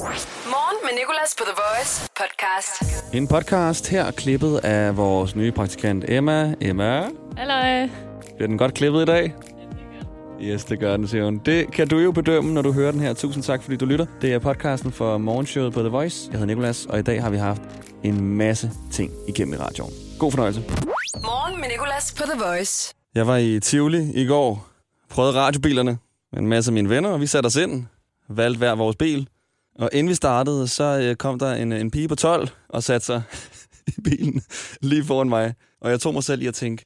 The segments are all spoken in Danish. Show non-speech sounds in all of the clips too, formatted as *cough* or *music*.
Morgen med Nicolas på The Voice podcast. En podcast her klippet af vores nye praktikant Emma. Emma, Hallo. bliver den godt klippet i dag? Yes, det gør den, siger hun. Det kan du jo bedømme, når du hører den her. Tusind tak, fordi du lytter. Det er podcasten for morgenshowet på The Voice. Jeg hedder Nikolas, og i dag har vi haft en masse ting igennem i radioen. God fornøjelse. Morgen med Nicolas på The Voice. Jeg var i Tivoli i går, prøvede radiobilerne med en masse af mine venner, og vi satte os ind, valgte hver vores bil. Og inden vi startede, så øh, kom der en, en pige på 12 og satte sig *laughs* i bilen lige foran mig. Og jeg tog mig selv i at tænke,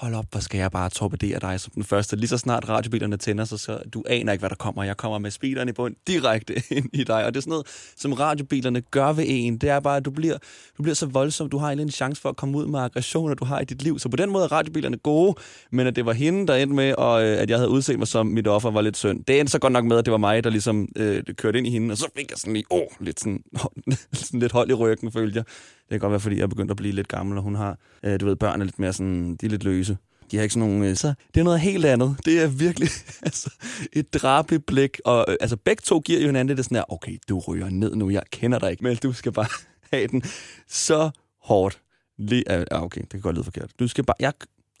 hold op, hvor skal jeg bare torpedere dig som den første. Lige så snart radiobilerne tænder sig, så du aner ikke, hvad der kommer. Jeg kommer med speederen i bund direkte *laughs* ind i dig. Og det er sådan noget, som radiobilerne gør ved en. Det er bare, at du bliver, du bliver så voldsom. Du har en chance for at komme ud med aggressioner, du har i dit liv. Så på den måde er radiobilerne gode, men at det var hende, der endte med, og øh, at jeg havde udset mig som mit offer, var lidt synd. Det endte så godt nok med, at det var mig, der ligesom øh, kørte ind i hende, og så fik jeg sådan lige, åh, lidt sådan, *laughs* sådan lidt hold i ryggen, følte jeg. Det kan godt være, fordi jeg er begyndt at blive lidt gammel, og hun har, øh, du ved, børn er lidt mere sådan, de er lidt løse. De har ikke sådan nogle... Øh, så det er noget helt andet. Det er virkelig *laughs* altså, et drabeligt blik. Og øh, altså, begge to giver jo hinanden det sådan her, okay, du ryger ned nu, jeg kender dig ikke, men du skal bare *laughs* have den så hårdt. Lige, ah, okay, det kan godt lyde forkert. Du skal bare... Jeg,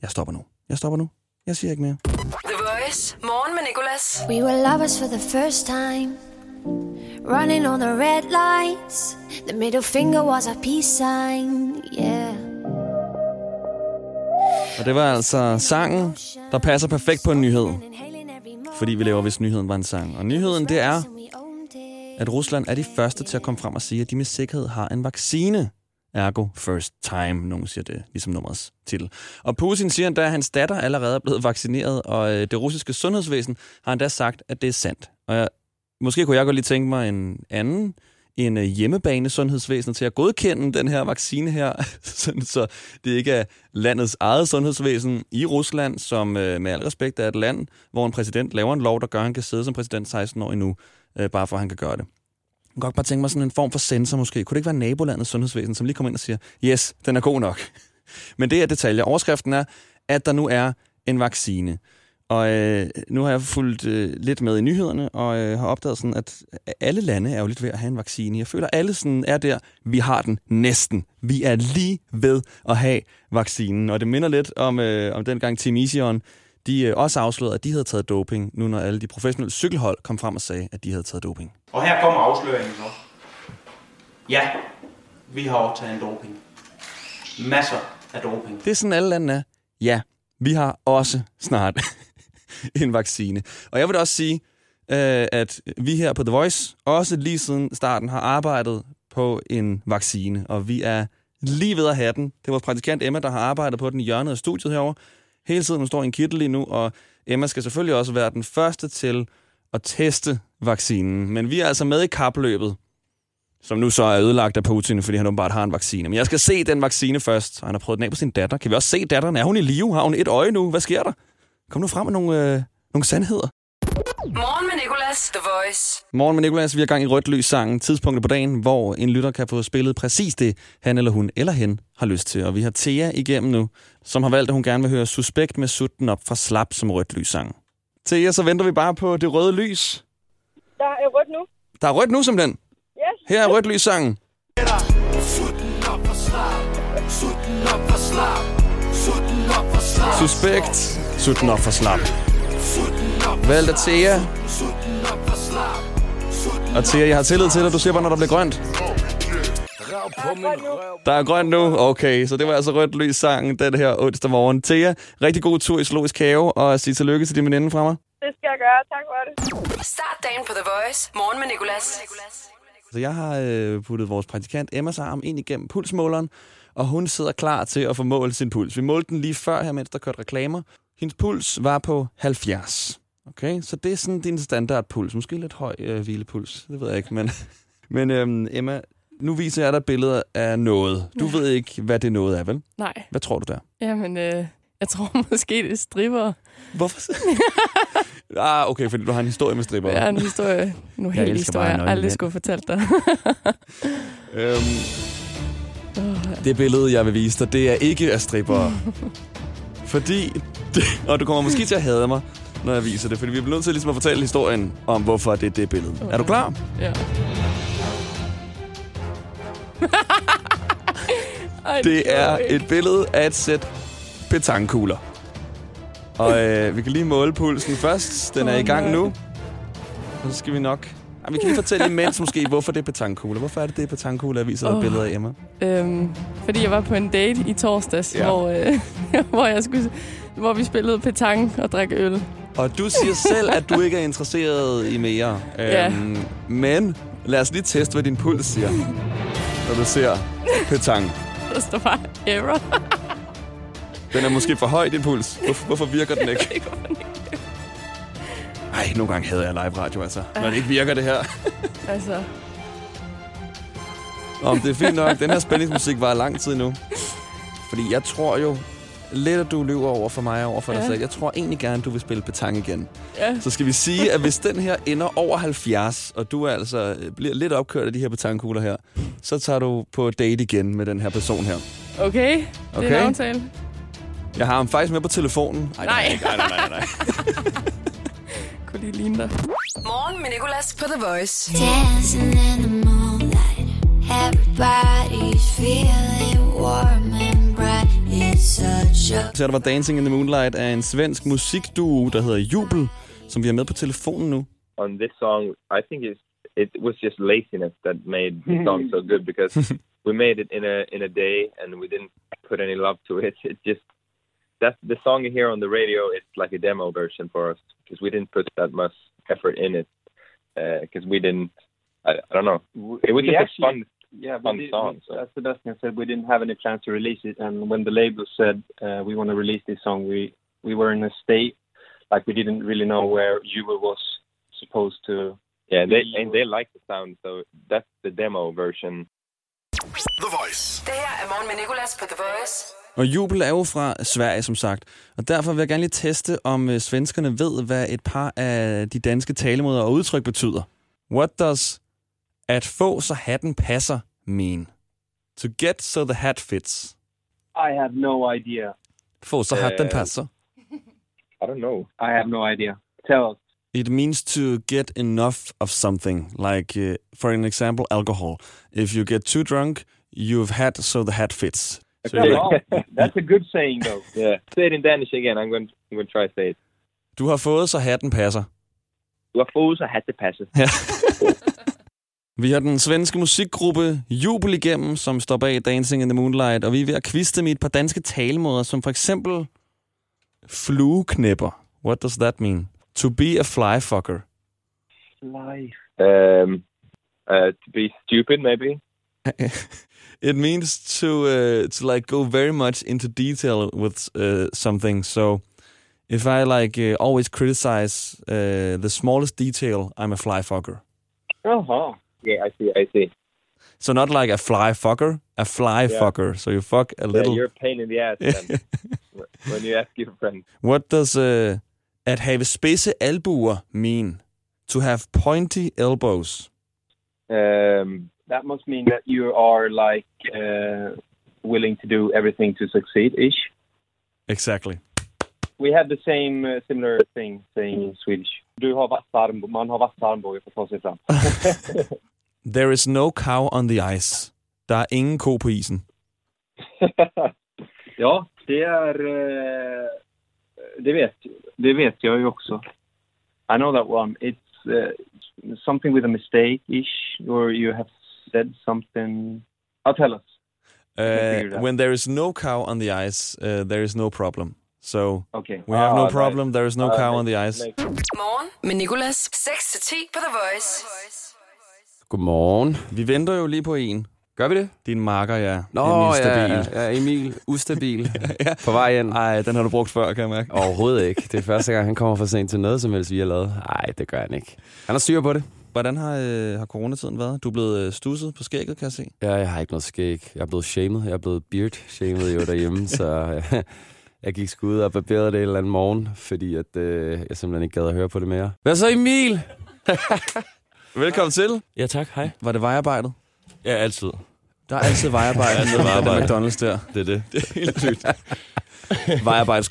jeg stopper nu. Jeg stopper nu. Jeg siger ikke mere. The Voice. Morgen med Nicolas. We were lovers for the first time. Running on the red lights. The middle finger was a peace sign. Yeah. Og det var altså sangen, der passer perfekt på en nyhed. Fordi vi laver, hvis nyheden var en sang. Og nyheden, det er, at Rusland er de første til at komme frem og sige, at de med sikkerhed har en vaccine. Ergo first time, nogen siger det, ligesom nummerets titel. Og Putin siger endda, at hans datter allerede er blevet vaccineret, og øh, det russiske sundhedsvæsen har endda sagt, at det er sandt. Og jeg, måske kunne jeg godt lige tænke mig en anden en øh, hjemmebane sundhedsvæsen til at godkende den her vaccine her, *laughs* så det ikke er landets eget sundhedsvæsen i Rusland, som øh, med al respekt er et land, hvor en præsident laver en lov, der gør, at han kan sidde som præsident 16 år endnu, øh, bare for at han kan gøre det. Jeg kan godt bare tænke mig sådan en form for sensor måske. Kunne det ikke være nabolandets sundhedsvæsen, som lige kommer ind og siger, yes, den er god nok. *laughs* Men det er detaljer. Overskriften er, at der nu er en vaccine. Og øh, nu har jeg fulgt øh, lidt med i nyhederne, og øh, har opdaget sådan, at alle lande er jo lidt ved at have en vaccine. Jeg føler, at alle sådan er der, vi har den næsten. Vi er lige ved at have vaccinen. Og det minder lidt om, øh, om den gang Team Ision, de øh, også afslørede, at de havde taget doping, nu når alle de professionelle cykelhold kom frem og sagde, at de havde taget doping. Og her kommer afsløringen så. Ja, vi har også taget en doping. Masser af doping. Det er sådan, alle lande er. Ja, vi har også snart *laughs* en vaccine. Og jeg vil da også sige, øh, at vi her på The Voice, også lige siden starten, har arbejdet på en vaccine, og vi er lige ved at have den. Det er vores praktikant Emma, der har arbejdet på den i hjørnet af studiet herover. Hele tiden, hun står i en kittel lige nu, og Emma skal selvfølgelig også være den første til at teste vaccinen. Men vi er altså med i kapløbet, som nu så er ødelagt af Putin, fordi han åbenbart har en vaccine. Men jeg skal se den vaccine først, og han har prøvet den af på sin datter. Kan vi også se datteren? Er hun i live? Har hun et øje nu? Hvad sker der? Kom nu frem med nogle, øh, nogle sandheder. Morgen med Nicolas. The Voice. Morgen med Nicolas, vi er gang i rødt lys sangen, tidspunktet på dagen, hvor en lytter kan få spillet præcis det, han eller hun eller hen har lyst til. Og vi har Thea igennem nu, som har valgt, at hun gerne vil høre Suspekt med sutten op fra slap som rødt lys sang. Thea, så venter vi bare på det røde lys. Der er rødt nu. Der er rødt nu, simpelthen. Yes. Her er rødt lys sangen. Suspekt, sutten op for slap. Valgt af Thea. Og Thea, jeg har tillid til dig. Du siger bare, når der bliver grønt. Der er grønt nu. Okay, så det var altså rødt lys sangen den her onsdag morgen. Thea, rigtig god tur i Zoologisk Have, og sig tillykke til din veninde fra mig. Det skal jeg gøre. Tak for det. Start dagen på The Voice. Morgen med Nicolas. Så jeg har øh, puttet vores praktikant Emmas arm ind igennem pulsmåleren, og hun sidder klar til at få målt sin puls. Vi målte den lige før her, mens der kørte reklamer. Hendes puls var på 70. Okay, så det er sådan din standardpuls. Måske lidt høj øh, hvilepuls, det ved jeg ikke. Men, *laughs* men øhm, Emma, nu viser jeg dig billeder af noget. Du ved ikke, hvad det noget er, vel? Nej, Hvad tror du der? jamen, øh, jeg tror *laughs* måske, det er stripper. Hvorfor? *laughs* ah, okay, fordi du har en historie med stripper. Jeg har en historie, nu helt historie, jeg aldrig skulle fortælle dig. Øhm, det billede, jeg vil vise dig, det er ikke af stripper. fordi, og du kommer måske til at hade mig, når jeg viser det, fordi vi bliver nødt til ligesom at fortælle historien om, hvorfor det er det billede. Er du klar? ja. *laughs* Ej, Det er et billede af et sæt petankugler. Og øh, vi kan lige måle pulsen først. Den er i gang nu. Så skal vi nok... Ej, vi kan lige fortælle imens måske, hvorfor det er petankugler. Hvorfor er det, det er petankugler, jeg viser dig et Åh. billede af, Emma? Øhm, fordi jeg var på en date i torsdags, Ja. ja. hvor, øh, *laughs* hvor, jeg skulle, hvor vi spillede petang og drak øl. Og du siger selv, at du ikke er interesseret i mere. Ja. Øhm, men lad os lige teste, hvad din puls siger, når du ser petang. Der står bare error. Den er måske for høj, din puls. Hvorfor, hvorfor virker den *laughs* ikke? Det går ikke. Ej, nogle gange hader jeg live radio, altså. Når det ikke virker, det her. *laughs* altså, Om det er fint nok. Den her spændingsmusik var lang tid nu. Fordi jeg tror jo, lidt at du lyver over for mig og over for dig Ja. selv. Jeg tror egentlig gerne, du vil spille petang igen. ja. Så skal vi sige, at hvis den her ender over 70, og du altså øh, bliver lidt opkørt af de her petangkugler her, så tager du på date igen med den her person her. Okay, det er en aftale. Jeg har ham faktisk med på telefonen. Ej, Nej. nej, nej, nej, nej. *laughs* Kunne lige ligne dig. Morgen med Nicolas på The Voice. Dancing in the moonlight, everybody's feeling warm and bright. It's such a Så der var Dancing in the Moonlight af en svensk musikduo, der hedder Jubel, som vi har med på telefonen nu. on this song, I think it's, it was just laziness that made the song so good because *laughs* we made it in a in a day and we didn't put any love to it. It just that the song you hear on the radio is like a demo version for us because we didn't put that much effort in it because we didn't. I, I don't know. It was We just actually- a fun. Yeah, we fun did- song, we- so. As Sebastian said, we didn't have any plans to release it, and when the label said uh, we want to release this song, we we were in a state like we didn't really know where Jubel was supposed to. Yeah, they We and they like the sound, so that's the demo version. The Voice. Det her er Morgen med Nicolas på The Voice. Og Jubel er jo fra Sverige, som sagt. Og derfor vil jeg gerne lige teste, om øh, svenskerne ved, hvad et par af de danske talemåder og udtryk betyder. What does at få, så hatten passer mean? To get so the hat fits. I have no idea. Få, så hatten Øh, passer. I don't know. I have no idea. Tell us. It means to get enough of something, like, uh, for an example, alcohol. If you get too drunk, you've had so the hat fits. So Oh, *laughs* that's a good saying, though. *laughs* Yeah, say it in Danish again. I'm going. I'm going to try to say it. du har fået, så hatten passer. Du har fået, så hat det passer. Ja. *laughs* Vi har den svenske musikgruppe Jubel igennem, som står bag Dancing in the Moonlight, og vi er ved at kviste med et par danske talemåder, som for eksempel flueknæpper. What does that mean? To be a fly fucker. Life. Um, uh, to be stupid, maybe. *laughs* It means to uh, to like go very much into detail with uh, something. So if I like uh, always criticize uh, the smallest detail, I'm a fly fucker. Uh-huh. Yeah, I see. I see. So not like a fly fucker, a fly Yeah. fucker. So you fuck a Yeah, little. you're a pain in the ass then, *laughs* when you ask your friend. What does uh, at have spidse albuer mean? To have pointy elbows. Um, That must mean that you are like uh, willing to do everything to succeed, ish. Exactly. We have the same uh, similar thing saying in Swedish. Du har armbågar, man har vassa armbågar för att ta sig. *laughs* There is no cow on the ice. Der er ingen ko på isen. *laughs* ja, det är... eh, det, vet, det vet jag ju också. I know that one. It's uh, something with a mistake-ish, or you have said something... I'll tell us. Uh, when there is no cow on the ice, uh, there is no problem. So Okay. we have no Ah, problem. There is no Uh, cow on the ice. Morgen med Nicolas. 6-10 på The Voice. Godmorgen. Vi venter jo lige på en. Gør vi det? Din marker, ja. Nå, Emil ja, Stabil. ja, Emil. Ustabil. *laughs* Ja. På vej ind. Ej, den har du brugt før, kan jeg mærke. Overhovedet ikke. Det er første gang, han kommer for sent til noget, som helst vi har lavet. Nej, det gør han ikke. Han har styr på det. Hvordan har, øh, har coronatiden været? Du er blevet øh, stusset på skægget, kan jeg se. Ja, jeg har ikke noget skæg. Jeg er blevet shamed. Jeg er blevet beard-shamed jo derhjemme, så øh, jeg gik sgu ud og barberede det en eller anden morgen, fordi at, øh, jeg simpelthen ikke gad at høre på det mere. Hvad så, Emil? *laughs* Velkommen til. Ja, tak. Hej. Var det vejarbejdet? Ja, altid. Der er altid vejarbejde *laughs* vejarbejde. McDonald's der. Det er det. *laughs* Det er helt sygt. Vejarbejde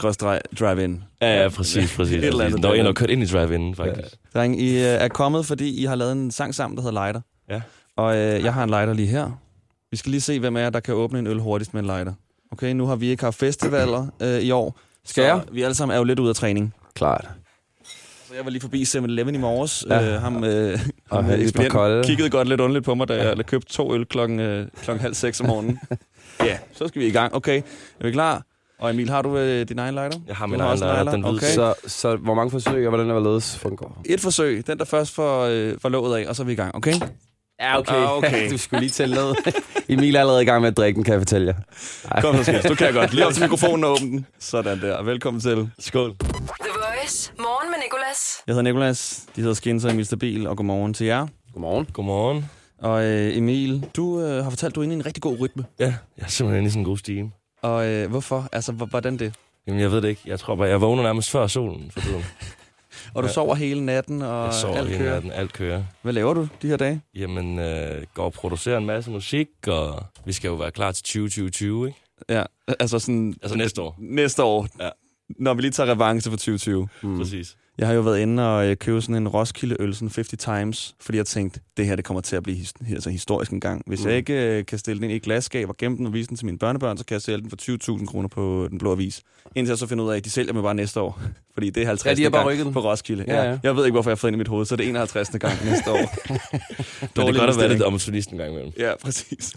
drive-in. Ja, ja, præcis, præcis. Et eller andet præcis. Der var en, der kørt ind i drive-in, faktisk. Dreng, I øh, er kommet, fordi I har lavet en sang sammen, der hedder Lighter. Ja. Og øh, jeg har en lighter lige her. Vi skal lige se, hvem af jer, der kan åbne en øl hurtigst med en lighter. Okay, nu har vi ikke haft festivaler øh, i år. Skal jeg? Så vi alle sammen er jo lidt ude af træning. Klart. Så jeg var lige forbi 7-Eleven i morges. Ja. Ja. Øh, ham, øh, Og ham øh, ekspedienten kiggede godt lidt underligt på mig, da jeg købte to øl klokken, øh, klokken halv seks om morgenen. *laughs* ja, så skal vi i gang. Okay, er vi klar? Og Emil, har du øh, din egen lighter? Jeg har min egen en lighter, den hvide. Okay. Så, så hvor mange forsøg, og hvordan er ledes går? Et forsøg, den der først får, øh, får låget af, og så er vi i gang, okay? Ja, okay. Ah, okay. *laughs* du skulle lige tælle ned. *laughs* Emil er allerede i gang med at drikke den, kan jeg fortælle jer. Ej. Kom så, Skils. Du kan godt. Lige op til mikrofonen og åbne den. Sådan der. Velkommen til. Skål. The Voice. Morgen med Nicolas. Jeg hedder Nikolas. De hedder Skins og Emil Stabil, og godmorgen til jer. Godmorgen. Godmorgen. Og øh, Emil, du øh, har fortalt, du er inde i en rigtig god rytme. Ja, jeg er simpelthen i sådan en god stime. Og øh, hvorfor? Altså, hvordan det? Jamen, jeg ved det ikke. Jeg tror bare, jeg vågner nærmest før solen for tiden. *laughs* Og du Ja. sover hele natten, og Jeg sover alt hele kører. natten, alt kører. Hvad laver du de her dage? Jamen, øh, går og producerer en masse musik, og vi skal jo være klar til 2020, ikke? Ja, altså sådan... Altså næste år. Næste år. Ja. Når vi lige tager revanche for 2020. Mm. Præcis. Jeg har jo været inde og øh, købe sådan en Roskilde øl, sådan 50 times, fordi jeg tænkte, det her det kommer til at blive his- altså historisk en gang. Hvis mm. Mm. jeg ikke øh, kan stille den ind i et glasskab og gemme den og vise den til mine børnebørn, så kan jeg sælge den for 20.000 kroner på den blå avis. Indtil jeg så finder ud af, at de sælger mig bare næste år. *laughs* Fordi det er 50. Ja, de har bare gang den. på Roskilde. Ja, ja. Jeg ved ikke, hvorfor jeg har fået ind i mit hoved, så det er 51. gang *laughs* næste år. Det er godt at være lidt opportunist en gang imellem. Ja, præcis.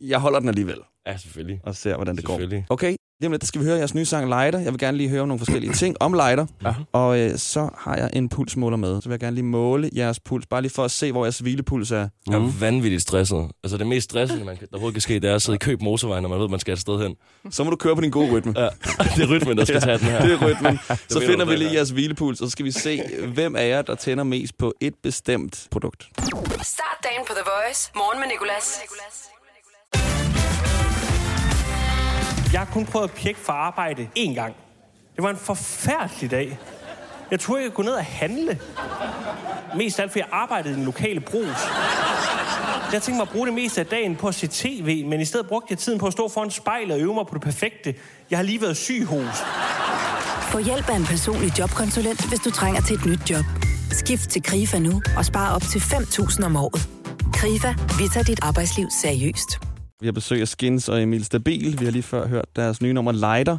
Jeg holder den alligevel Ja, selvfølgelig. og ser, hvordan det går. Selvfølgelig. Okay, lige om lidt skal vi høre jeres nye sang Lighter. Jeg vil gerne lige høre nogle forskellige ting om Lighter. Ja. Og øh, så har jeg en pulsmåler med. Så vil jeg gerne lige måle jeres puls, bare lige for at se, hvor jeres hvilepuls er. Jeg er vanvittigt stresset. Altså det mest stressende, man kan, der overhovedet kan ske, det er at sidde i køb motorvejen, når man ved, man skal et sted hen. Så må du køre på din gode rytme. Ja, *laughs* det er rytmen, der skal tage den her. Det er rytmen. *laughs* Så finder vi lige er. jeres hvilepuls, og så skal vi se, hvem af jer, der tænder mest på et bestemt produkt. Start dagen på The Voice. Morgen med Nicolas. Jeg har kun prøvet at pjekke for arbejde én gang. Det var en forfærdelig dag. Jeg troede, jeg kunne gå ned og handle. Mest af alt, fordi jeg arbejdede i den lokale brus. Jeg tænkte mig at bruge det meste af dagen på at se tv, men i stedet brugte jeg tiden på at stå foran spejlet og øve mig på det perfekte. Jeg har lige været syg hos. Få hjælp af en personlig jobkonsulent, hvis du trænger til et nyt job. Skift til KRIFA nu og spar op til 5.000 om året. KRIFA, vi tager dit arbejdsliv seriøst. Vi har besøg af Skins og Emil Stabil. Vi har lige før hørt deres nye nummer Lighter.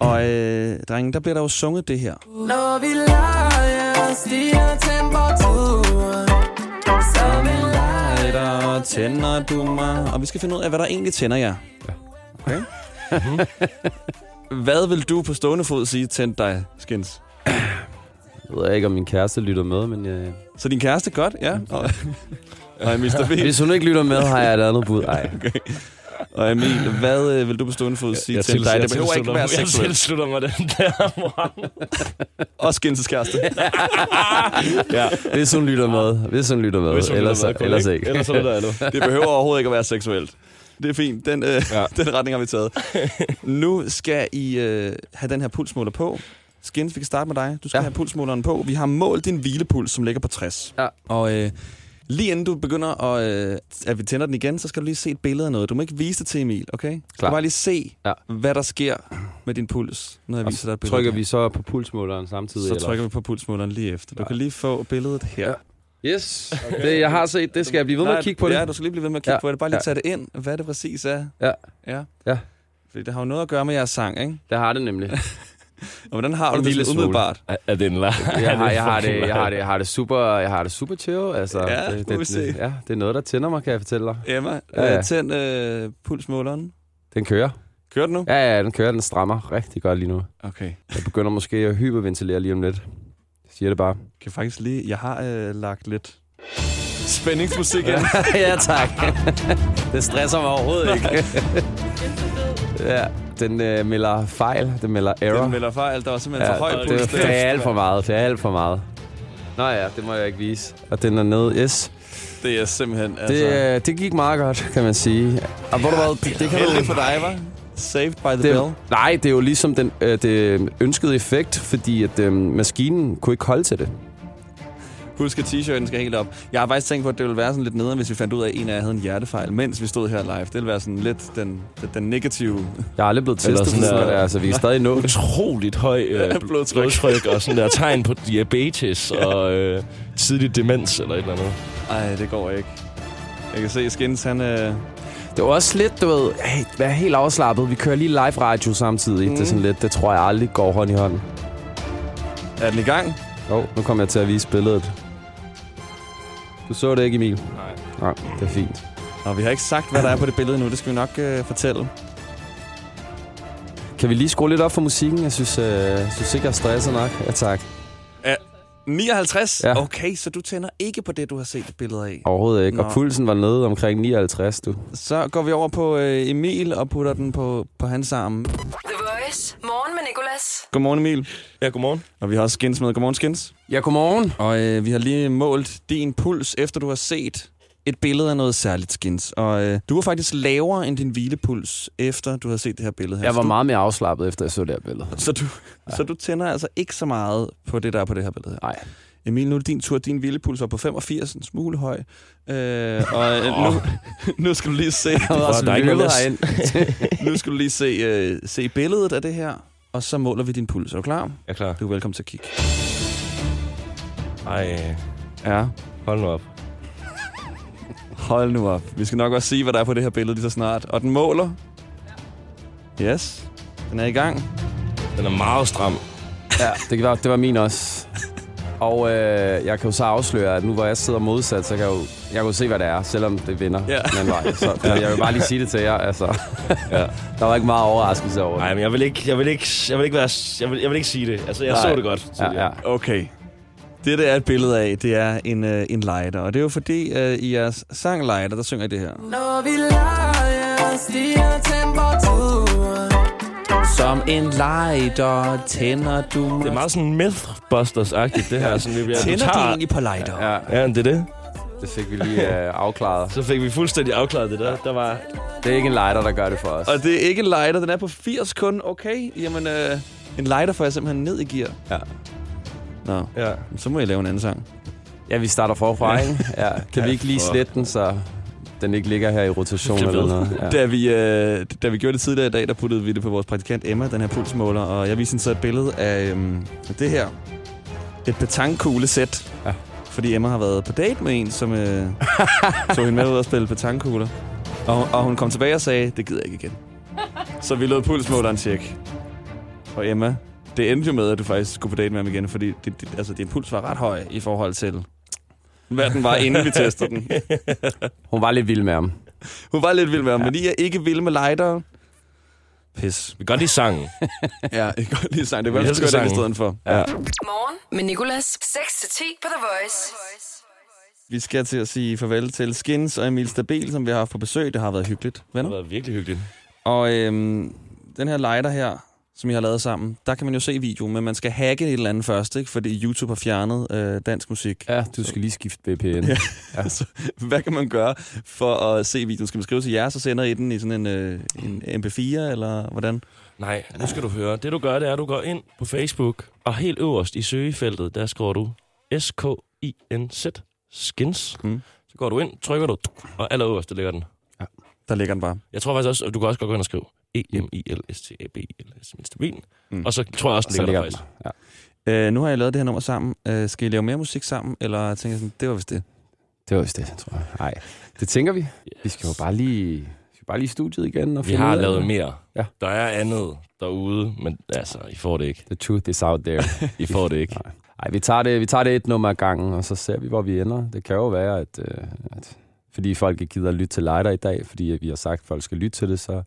Og øh, drenge, der bliver der jo sunget det her. Når vi leger, stiger temperaturen. Så vi Lighter, tænder du mig? Og vi skal finde ud af, hvad der egentlig tænder jer. Okay? hvad vil du på stående fod sige tændte dig, Skins? Jeg ved ikke, om min kæreste lytter med, men... Jeg... Så din kæreste godt, ja? Og, *laughs* og Emil Stabil. Hvis hun ikke lytter med, har jeg et andet bud. Ej. Okay. Og Emil, hvad øh, vil du på stående fod sige Jeg til til- dig? jeg Det behøver ikke tilslutter være mig- Jeg seksuelt. tilslutter mig den der, Mohammed. Og Skins' kæreste. *laughs* ja. Hvis hun lytter med. Hvis hun lytter med. Hvis hun lytter ellers, med, kun ellers ikke. ikke. Ellers er det. Det behøver overhovedet ikke at være seksuelt. Det er fint. Den, øh, ja. *laughs* den retning har vi taget. Nu skal I øh, have den her pulsmåler på. Skins, vi kan starte med dig. Du skal ja. have pulsmåleren på. Vi har målt din hvilepuls, som ligger på 60. Ja. Og øh, lige inden du begynder at, øh, at vi tænder den igen, så skal du lige se et billede af noget. Du må ikke vise det til Emil, okay? Du skal bare lige se, ja. hvad der sker med din puls, når jeg Og viser dig et billede. trykker vi så på pulsmåleren samtidig? Så eller? trykker vi på pulsmåleren lige efter. Du kan lige få billedet her. Ja. Yes, det, jeg har set, det skal jeg blive ved med at kigge på det. Ja, du skal lige blive ved med at kigge Ja. på det. Bare lige Ja. tage det ind, hvad det præcis er. Ja. Ja. Ja. Fordi det har jo noget at gøre med jeres sang, ikke? Det har det nemlig. *laughs* Og hvordan har du En det sådan smule. umiddelbart? Er, er det en lag? Jeg har, jeg, har det, jeg, har det, jeg har det super, jeg har det super chill. Altså, Ja, det, det, se. det, ja, det er noget, der tænder mig, kan jeg fortælle dig. Emma, Ja, ja, ja. tænd øh, pulsmåleren. Den kører. Kører den nu? Ja, ja, den kører. Den strammer rigtig godt lige nu. Okay. Jeg begynder måske at hyperventilere lige om lidt. Jeg siger det bare. Kan faktisk lige... Jeg har øh, lagt lidt spændingsmusik ind. *laughs* ja, tak. det stresser mig overhovedet ikke. ja, den øh, melder fejl. Den melder error. Den melder fejl. Der var simpelthen ja, for høj det, puls. det, er alt for meget. Det er alt for meget. Nå ja, det må jeg ikke vise. Og den er nede. Yes. Det er simpelthen... Altså, Det, øh, det gik meget godt, kan man sige. Og hvor du hvad, det kan heldigt du... for dig, var? Saved by the Det, bell. nej, det er jo ligesom den, øh, det ønskede effekt, fordi at øh, maskinen kunne ikke holde til det. Husk, at t-shirten skal helt op. Jeg har faktisk tænkt på, at det ville være sådan lidt nederen, hvis vi fandt ud af, at en af jer havde en hjertefejl, mens vi stod her live. Det ville være sådan lidt den, den, den negative... Jeg har aldrig blevet testet sådan sådan der- der, altså vi er stadig nået. Utroligt høj øh, Ja, bl- blodtryk. blodtryk og sådan der *laughs* tegn på diabetes og øh, tidlig demens eller et eller andet. Ej, det går ikke. Jeg kan se, Skins, han... Øh, Det Det var også lidt, du ved, hey, vær helt afslappet. Vi kører lige live radio samtidig. Mm. Det er sådan lidt, det tror jeg aldrig går hånd i hånd. Er den i gang? Jo, oh, nu kommer jeg til at vise billedet. Du så det ikke, Emil? Nej. Nej, det er fint. Og vi har ikke sagt, hvad der er på det billede nu. Det skal vi nok øh, fortælle. Kan vi lige skrue lidt op for musikken? Jeg synes, øh, jeg synes ikke, jeg er stresset nok. Ja, tak. Ja, 59? Ja. Okay, så du tænder ikke på det, du har set et billede af. Overhovedet ikke. Nå. Og pulsen var nede omkring 59, du. Så går vi over på øh, Emil og putter den på, på hans arm. The Voice. Morgen med Nicolas. Godmorgen, Emil. Ja, godmorgen. Og vi har også Skins med. Godmorgen, Skins. Ja, godmorgen. Og øh, vi har lige målt din puls, efter du har set et billede af noget særligt, Skins. Og øh, du var faktisk lavere end din hvilepuls, efter du havde set det her billede her. Jeg var du, meget mere afslappet, efter jeg så det her billede. Så du, ja. så du tænder altså ikke så meget på det, der er på det her billede her. Nej. Emil, nu er det din tur. Din hvilepuls var på 85, en smule høj. Øh, og øh, nu, *laughs* nu skal du lige se... *laughs* der er ikke noget *laughs* nu skal du lige se, øh, se billedet af det her, og så måler vi din puls. Er du klar? Jeg er klar. Du er velkommen til at kigge. Ej, Ja, hold nu op. hold nu op. Vi skal nok også sige, hvad der er på det her billede lige så snart. Og den måler. Yes, den er i gang. Den er meget stram. Ja, det var, det var min også. Og øh, jeg kan jo så afsløre, at nu hvor jeg sidder modsat, så kan jeg jo, jeg kan jo se, hvad det er, selvom det vinder Ja. den vej. Så *laughs* ja. jeg vil bare lige sige det til jer. Altså, ja. *laughs* Der var ikke meget overraskelse over det. Nej, men jeg vil ikke, jeg vil ikke, jeg vil ikke, være, jeg vil, jeg vil ikke sige det. Altså, jeg Nej. så det godt. Ja, ja. Okay. Det, der er et billede af, det er en, øh, en lighter. Og det er jo fordi, øh, i jeres sang Lighter, der synger I det her. Når vi leger, stiger temperaturen. Som en lighter tænder du... Det er meget sådan Mythbusters-agtigt, det her. Sådan, bliver, du Tænder tager- de egentlig på lighter? Ja, Ja, det er det. det fik vi lige øh, afklaret. Så fik vi fuldstændig afklaret det der. Der var... Det er ikke en lighter, der gør det for os. Og det er ikke en lighter, den er på 80 kun. Okay, jamen øh, en lighter får jeg simpelthen ned i gear. Ja. Nå, Ja. så må jeg lave en anden sang. Ja, vi starter forfra, Ja. ikke? Ja. Kan vi ikke lige for- slette den, så den ikke ligger her i rotation er eller noget? Ja. Da, vi, øh, da vi gjorde det tidligere i dag, der puttede vi det på vores praktikant Emma, den her pulsmåler, og jeg viste hende så et billede af øhm, det her. Et petankkugle-sæt. Ja. Fordi Emma har været på date med en, som øh, *laughs* tog hende med ud og spille petankugler. Og, og hun kom tilbage og sagde, det gider jeg ikke igen. Så vi lod pulsmåleren tjekke. Og Emma, det endte jo med, at du faktisk skulle på date med ham igen, fordi det, det, altså, din puls var ret høj i forhold til, hvad den var, inden vi testede den. Hun var lidt vild med ham. Hun var lidt vild med ham, ja. men I er ikke vilde med lighter. Pis. Vi kan godt lide sangen. *laughs* Ja, jeg kan godt lide sang. Det Vi var godt i sangen. stedet for. Ja. Morgen med Nicolas. 6-10 på The Voice. Vi skal til at sige farvel til Skins og Emil Stabil, som vi har haft på besøg. Det har været hyggeligt, Det venner. har været virkelig hyggeligt. Og øhm, den her lighter her, som I har lavet sammen, der kan man jo se videoen, men man skal hacke et eller andet først, ikke? fordi YouTube har fjernet øh, dansk musik. Ja, du skal lige skifte VPN. Ja. *laughs* Ja. Så, hvad kan man gøre for at se videoen? Skal man skrive til jer, så sender I den i sådan en, øh, en MP4, eller hvordan? Nej, nu skal du høre. Det du gør, det er, at du går ind på Facebook, og helt øverst i søgefeltet, der skriver du S-K-I-N-Z, skins. Mm. Så går du ind, trykker du, og allerøverst, der ligger den. Der ligger den bare. Jeg tror faktisk også, at du kan også godt gå ind og skrive E-M-I-L-S-T-A-B-I-L-S, Mr. Bean. Mm. Og så tror jeg også, den ligger der faktisk. Ja. Øh, nu har jeg lavet det her nummer sammen. Øh, skal I lave mere musik sammen, eller tænker jeg sådan, det var vist det? Det var vist det, tror jeg. Nej, det tænker vi. Vi skal jo bare lige, vi skal bare lige i studiet igen. Og Vi finde har lavet det. mere. Ja. Der er andet derude, men altså, I får det ikke. The truth is out there. I får det ikke. Nej, Ej, vi tager det, vi tager det et nummer ad gangen, og så ser vi, hvor vi ender. Det kan jo være, at, øh, at fordi folk ikke gider at lytte til Lighter i dag, fordi vi har sagt, at folk skal lytte til det, så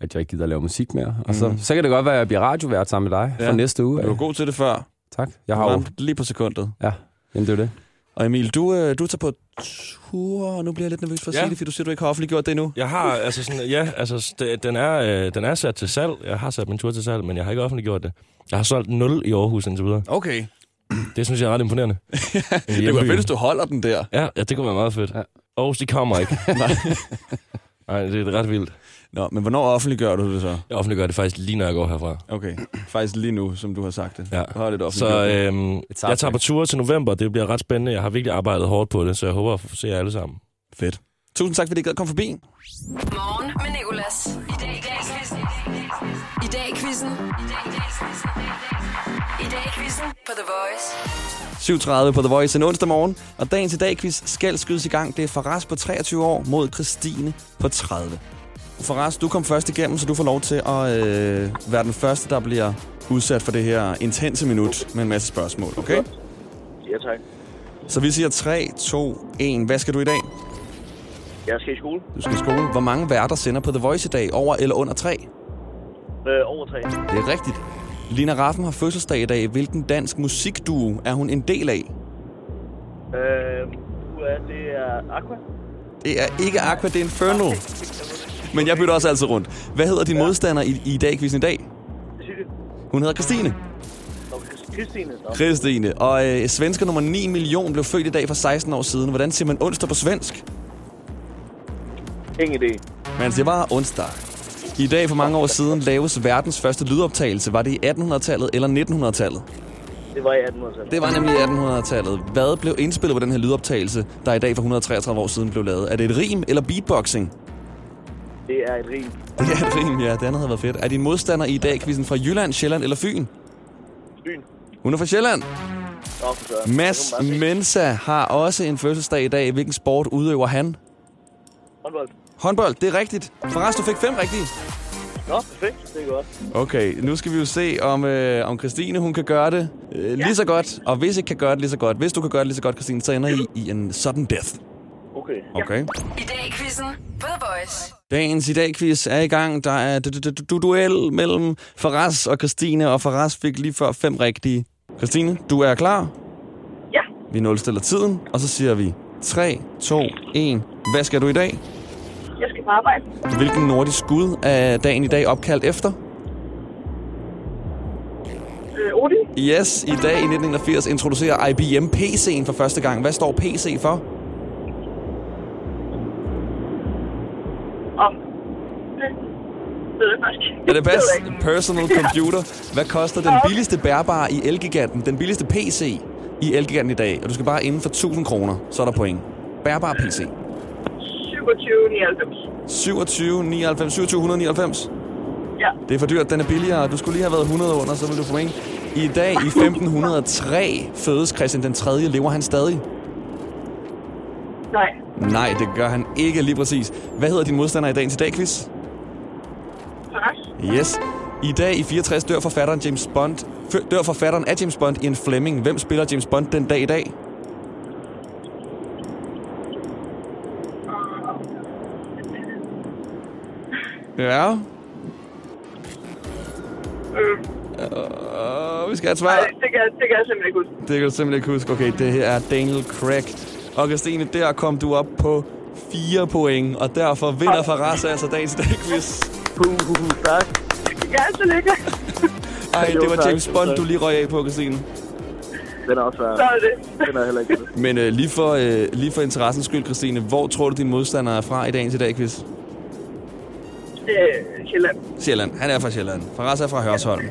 at jeg ikke gider at lave musik mere. Og så, Mhm. så kan det godt være, at jeg bliver radiovært sammen med dig Ja. for næste uge. Du var god til det før. Tak. Jeg har jo... lige på sekundet. Ja, jamen det er det. Og Emil, du, øh, du tager på tur, og nu bliver jeg lidt nervøs for at Ja. sige det, fordi du siger, du ikke har offentliggjort det endnu. Jeg har, altså sådan, ja, altså, det, den, er, øh, den er sat til salg. Jeg har sat min tur til salg, men jeg har ikke offentliggjort det. Jeg har solgt 0 i Aarhus indtil videre. Okay. Det synes jeg er ret imponerende. *laughs* det kunne være fedt, hvis du holder den der. Ja, ja det kunne være meget fedt. Ja. Aarhus, de kommer ikke. *laughs* Nej. Nej, det er ret vildt. Nå, men hvornår offentliggør du det så? Jeg offentliggør det faktisk lige, når jeg går herfra. Okay, faktisk lige nu, som du har sagt det. Ja. Har lidt Så det. øhm, jeg tager på tur til november. Det bliver ret spændende. Jeg har virkelig arbejdet hårdt på det, så jeg håber at se jer alle sammen. Fedt. Tusind tak, fordi I gad komme forbi. Morgen med Nicolas. I dag i dag I dag i quizzen. I dag i quizzen. I dag i quizzen på The Voice. 7.30 på The Voice en onsdag morgen, og dagens i dag quiz skal skydes i gang. Det er Faraz på 23 år mod Christine på 30. Faraz, du kom først igennem, så du får lov til at øh, være den første, der bliver udsat for det her intense minut med en masse spørgsmål, okay? Ja, tak. Så vi siger 3, 2, 1. Hvad skal du i dag? Jeg skal i skole. Du skal i skole. Hvor mange værter sender på The Voice i dag? Over eller under 3? Øh, over tre. Det er rigtigt. Lina Raffen har fødselsdag i dag. Hvilken dansk musikduo er hun en del af? Øh, det er Aqua. Det er ikke Aqua, det er Infernal. Men jeg bytter også altid rundt. Hvad hedder din modstander i, i dag, quizzen i dag? Hun hedder Christine. Christine. Christine. Og øh, svensker nummer 9 million blev født i dag for 16 år siden. Hvordan siger man onsdag på svensk? Ingen idé. Man siger bare onsdag. I dag for mange år siden laves verdens første lydoptagelse. Var det i 1800-tallet eller 1900-tallet? Det var i 1800-tallet. Det var nemlig i 1800-tallet. Hvad blev indspillet på den her lydoptagelse, der i dag for 133 år siden blev lavet? Er det et rim eller beatboxing? Det er et rim. *laughs* Det er et rim, ja. Det andet havde været fedt. Er din modstander i dag quizzen fra Jylland, Sjælland eller Fyn? Fyn. Hun er fra Sjælland. Nå. Mads. Mensa har også en fødselsdag i dag. Hvilken sport udøver han? Håndbold. Håndbold, det er rigtigt. Forresten, du fik fem rigtige. Nå, perfekt. Det er godt. Okay, nu skal vi jo se, om, øh, om Christine hun kan gøre det øh, lige så godt. Og hvis ikke kan gøre det lige så godt, hvis du kan gøre det lige så godt, Christine, så ender I i en sudden death. Okay. Okay. I dag i quizzen på The Voice. Dagens i dag quiz er i gang. Der er du- du- du- du- duel mellem Faraz og Christine, og Faraz fik lige før fem rigtige. Christine, du er klar? Ja. Vi nulstiller tiden, og så siger vi 3, 2, 1. Hvad skal du i dag? Jeg skal på arbejde. Hvilken nordisk gud er dagen i dag opkaldt efter? Øh, Odin. Yes, i dag i 1981 introducerer IBM PC'en for første gang. Hvad står PC for? Faktisk. Er det ved pas? jeg ikke. Personal computer. Hvad koster den billigste bærbare i Elgiganten? Den billigste PC i Elgiganten i dag. Og du skal bare inden for 1000 kroner, så er der point. Bærbar PC. 2799. 27, 99, 2799. Ja. Det er for dyrt, den er billigere. Du skulle lige have været 100 under, så vil du få point. I dag i 1503 fødes Christian den 3. Lever han stadig? Nej. Nej, det gør han ikke lige præcis. Hvad hedder din modstander i dagens i dag, quiz? Yes. I dag i 64 dør forfatteren James Bond. Dør forfatteren af James Bond Ian Fleming. Hvem spiller James Bond den dag i dag? Ja. Uh, vi skal have et svar. Nej, det kan, det kan jeg simpelthen ikke huske. Det kan du simpelthen ikke huske. Okay, det her er Daniel Craig. Og Christine, der kom du op på 4 point, og derfor vinder Faraz altså dagens dag quiz. Uh, tak. Ja, så ligger. *laughs* Ej, det var. James Bond, du lige røg af på, Christine. Den er også svær. Så er det. Den er heller ikke det. Men øh, lige, for, øh, lige for interessens skyld, Christine, hvor tror du, din modstander er fra i dagens i dag quiz? Øh, Sjælland. Sjælland. Han er fra Sjælland. Faraz er fra Hørsholm.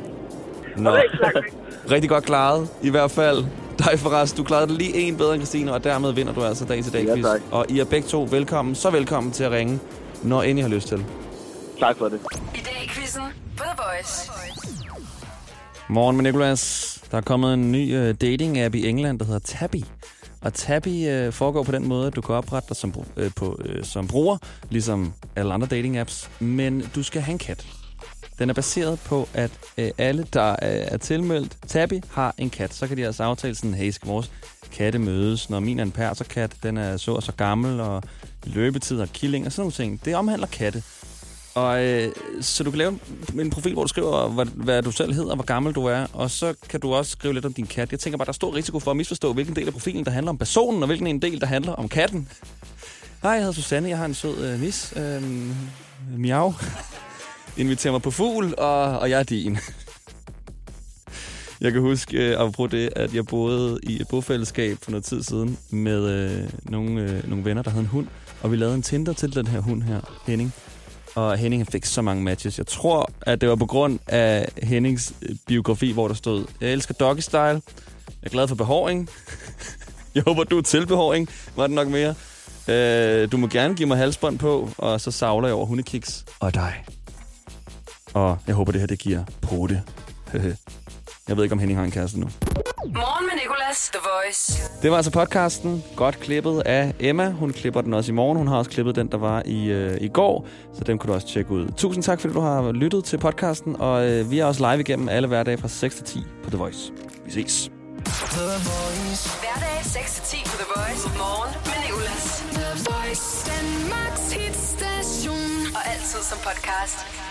Nå. Er. *laughs* Rigtig godt klaret, i hvert fald. Dig Faraz, du klarede det lige en bedre end Christine, og dermed vinder du altså dagens i dag Ja, quiz. tak. Og I er begge to velkommen, så velkommen til at ringe, når end I har lyst til. Tak for det. I dag i quizzen på The Voice. Morgen med Nicolas. Der er kommet en ny øh, dating-app i England, der hedder Tabby. Og Tabby øh, foregår på den måde, at du kan oprette dig som, øh, på, øh, som bruger, ligesom alle andre dating-apps. Men du skal have en kat. Den er baseret på, at øh, alle, der øh, er tilmeldt Tabby, har en kat. Så kan de altså aftale sådan, hey, skal vores katte mødes? Når min er en perserkat, den er så og så gammel, og løbetid og killing og sådan nogle ting. Det omhandler katte. Og øh, så du kan lave en, en profil, hvor du skriver, hvad, hvad du selv hedder, hvor gammel du er, og så kan du også skrive lidt om din kat. Jeg tænker bare, der er stor risiko for at misforstå, hvilken del af profilen, der handler om personen, og hvilken en del, der handler om katten. Hej, jeg hedder Susanne, jeg har en sød øh, mis. Øh, miau. *laughs* Inviterer mig på fugl, og, og jeg er din. Jeg kan huske, øh, apropos det, at jeg boede i et bofællesskab for noget tid siden med øh, nogle, øh, nogle venner, der havde en hund. Og vi lavede en Tinder til den her hund her, Henning. Og Henning fik så mange matches. Jeg tror, at det var på grund af Hennings øh, biografi, hvor der stod, jeg elsker doggy style, jeg er glad for behåring. *laughs* jeg håber, du er til behåring, var det nok mere. Øh, du må gerne give mig halsbånd på, og så savler jeg over hundekiks og dig. Og jeg håber, det her det giver det. *laughs* jeg ved ikke, om Henning har en kæreste nu. Morgen med Nicolas, The Voice. Det var altså podcasten. Godt klippet af Emma. Hun klipper den også i morgen. Hun har også klippet den, der var i, øh, i går. Så den kunne du også tjekke ud. Tusind tak, fordi du har lyttet til podcasten. Og øh, vi er også live igennem alle hverdage fra 6 til 10 på The Voice. Vi ses. Hverdag 6-10 på The Voice. Morgen med Nicolas. The Voice. Danmarks hitstation. Og altid som podcast.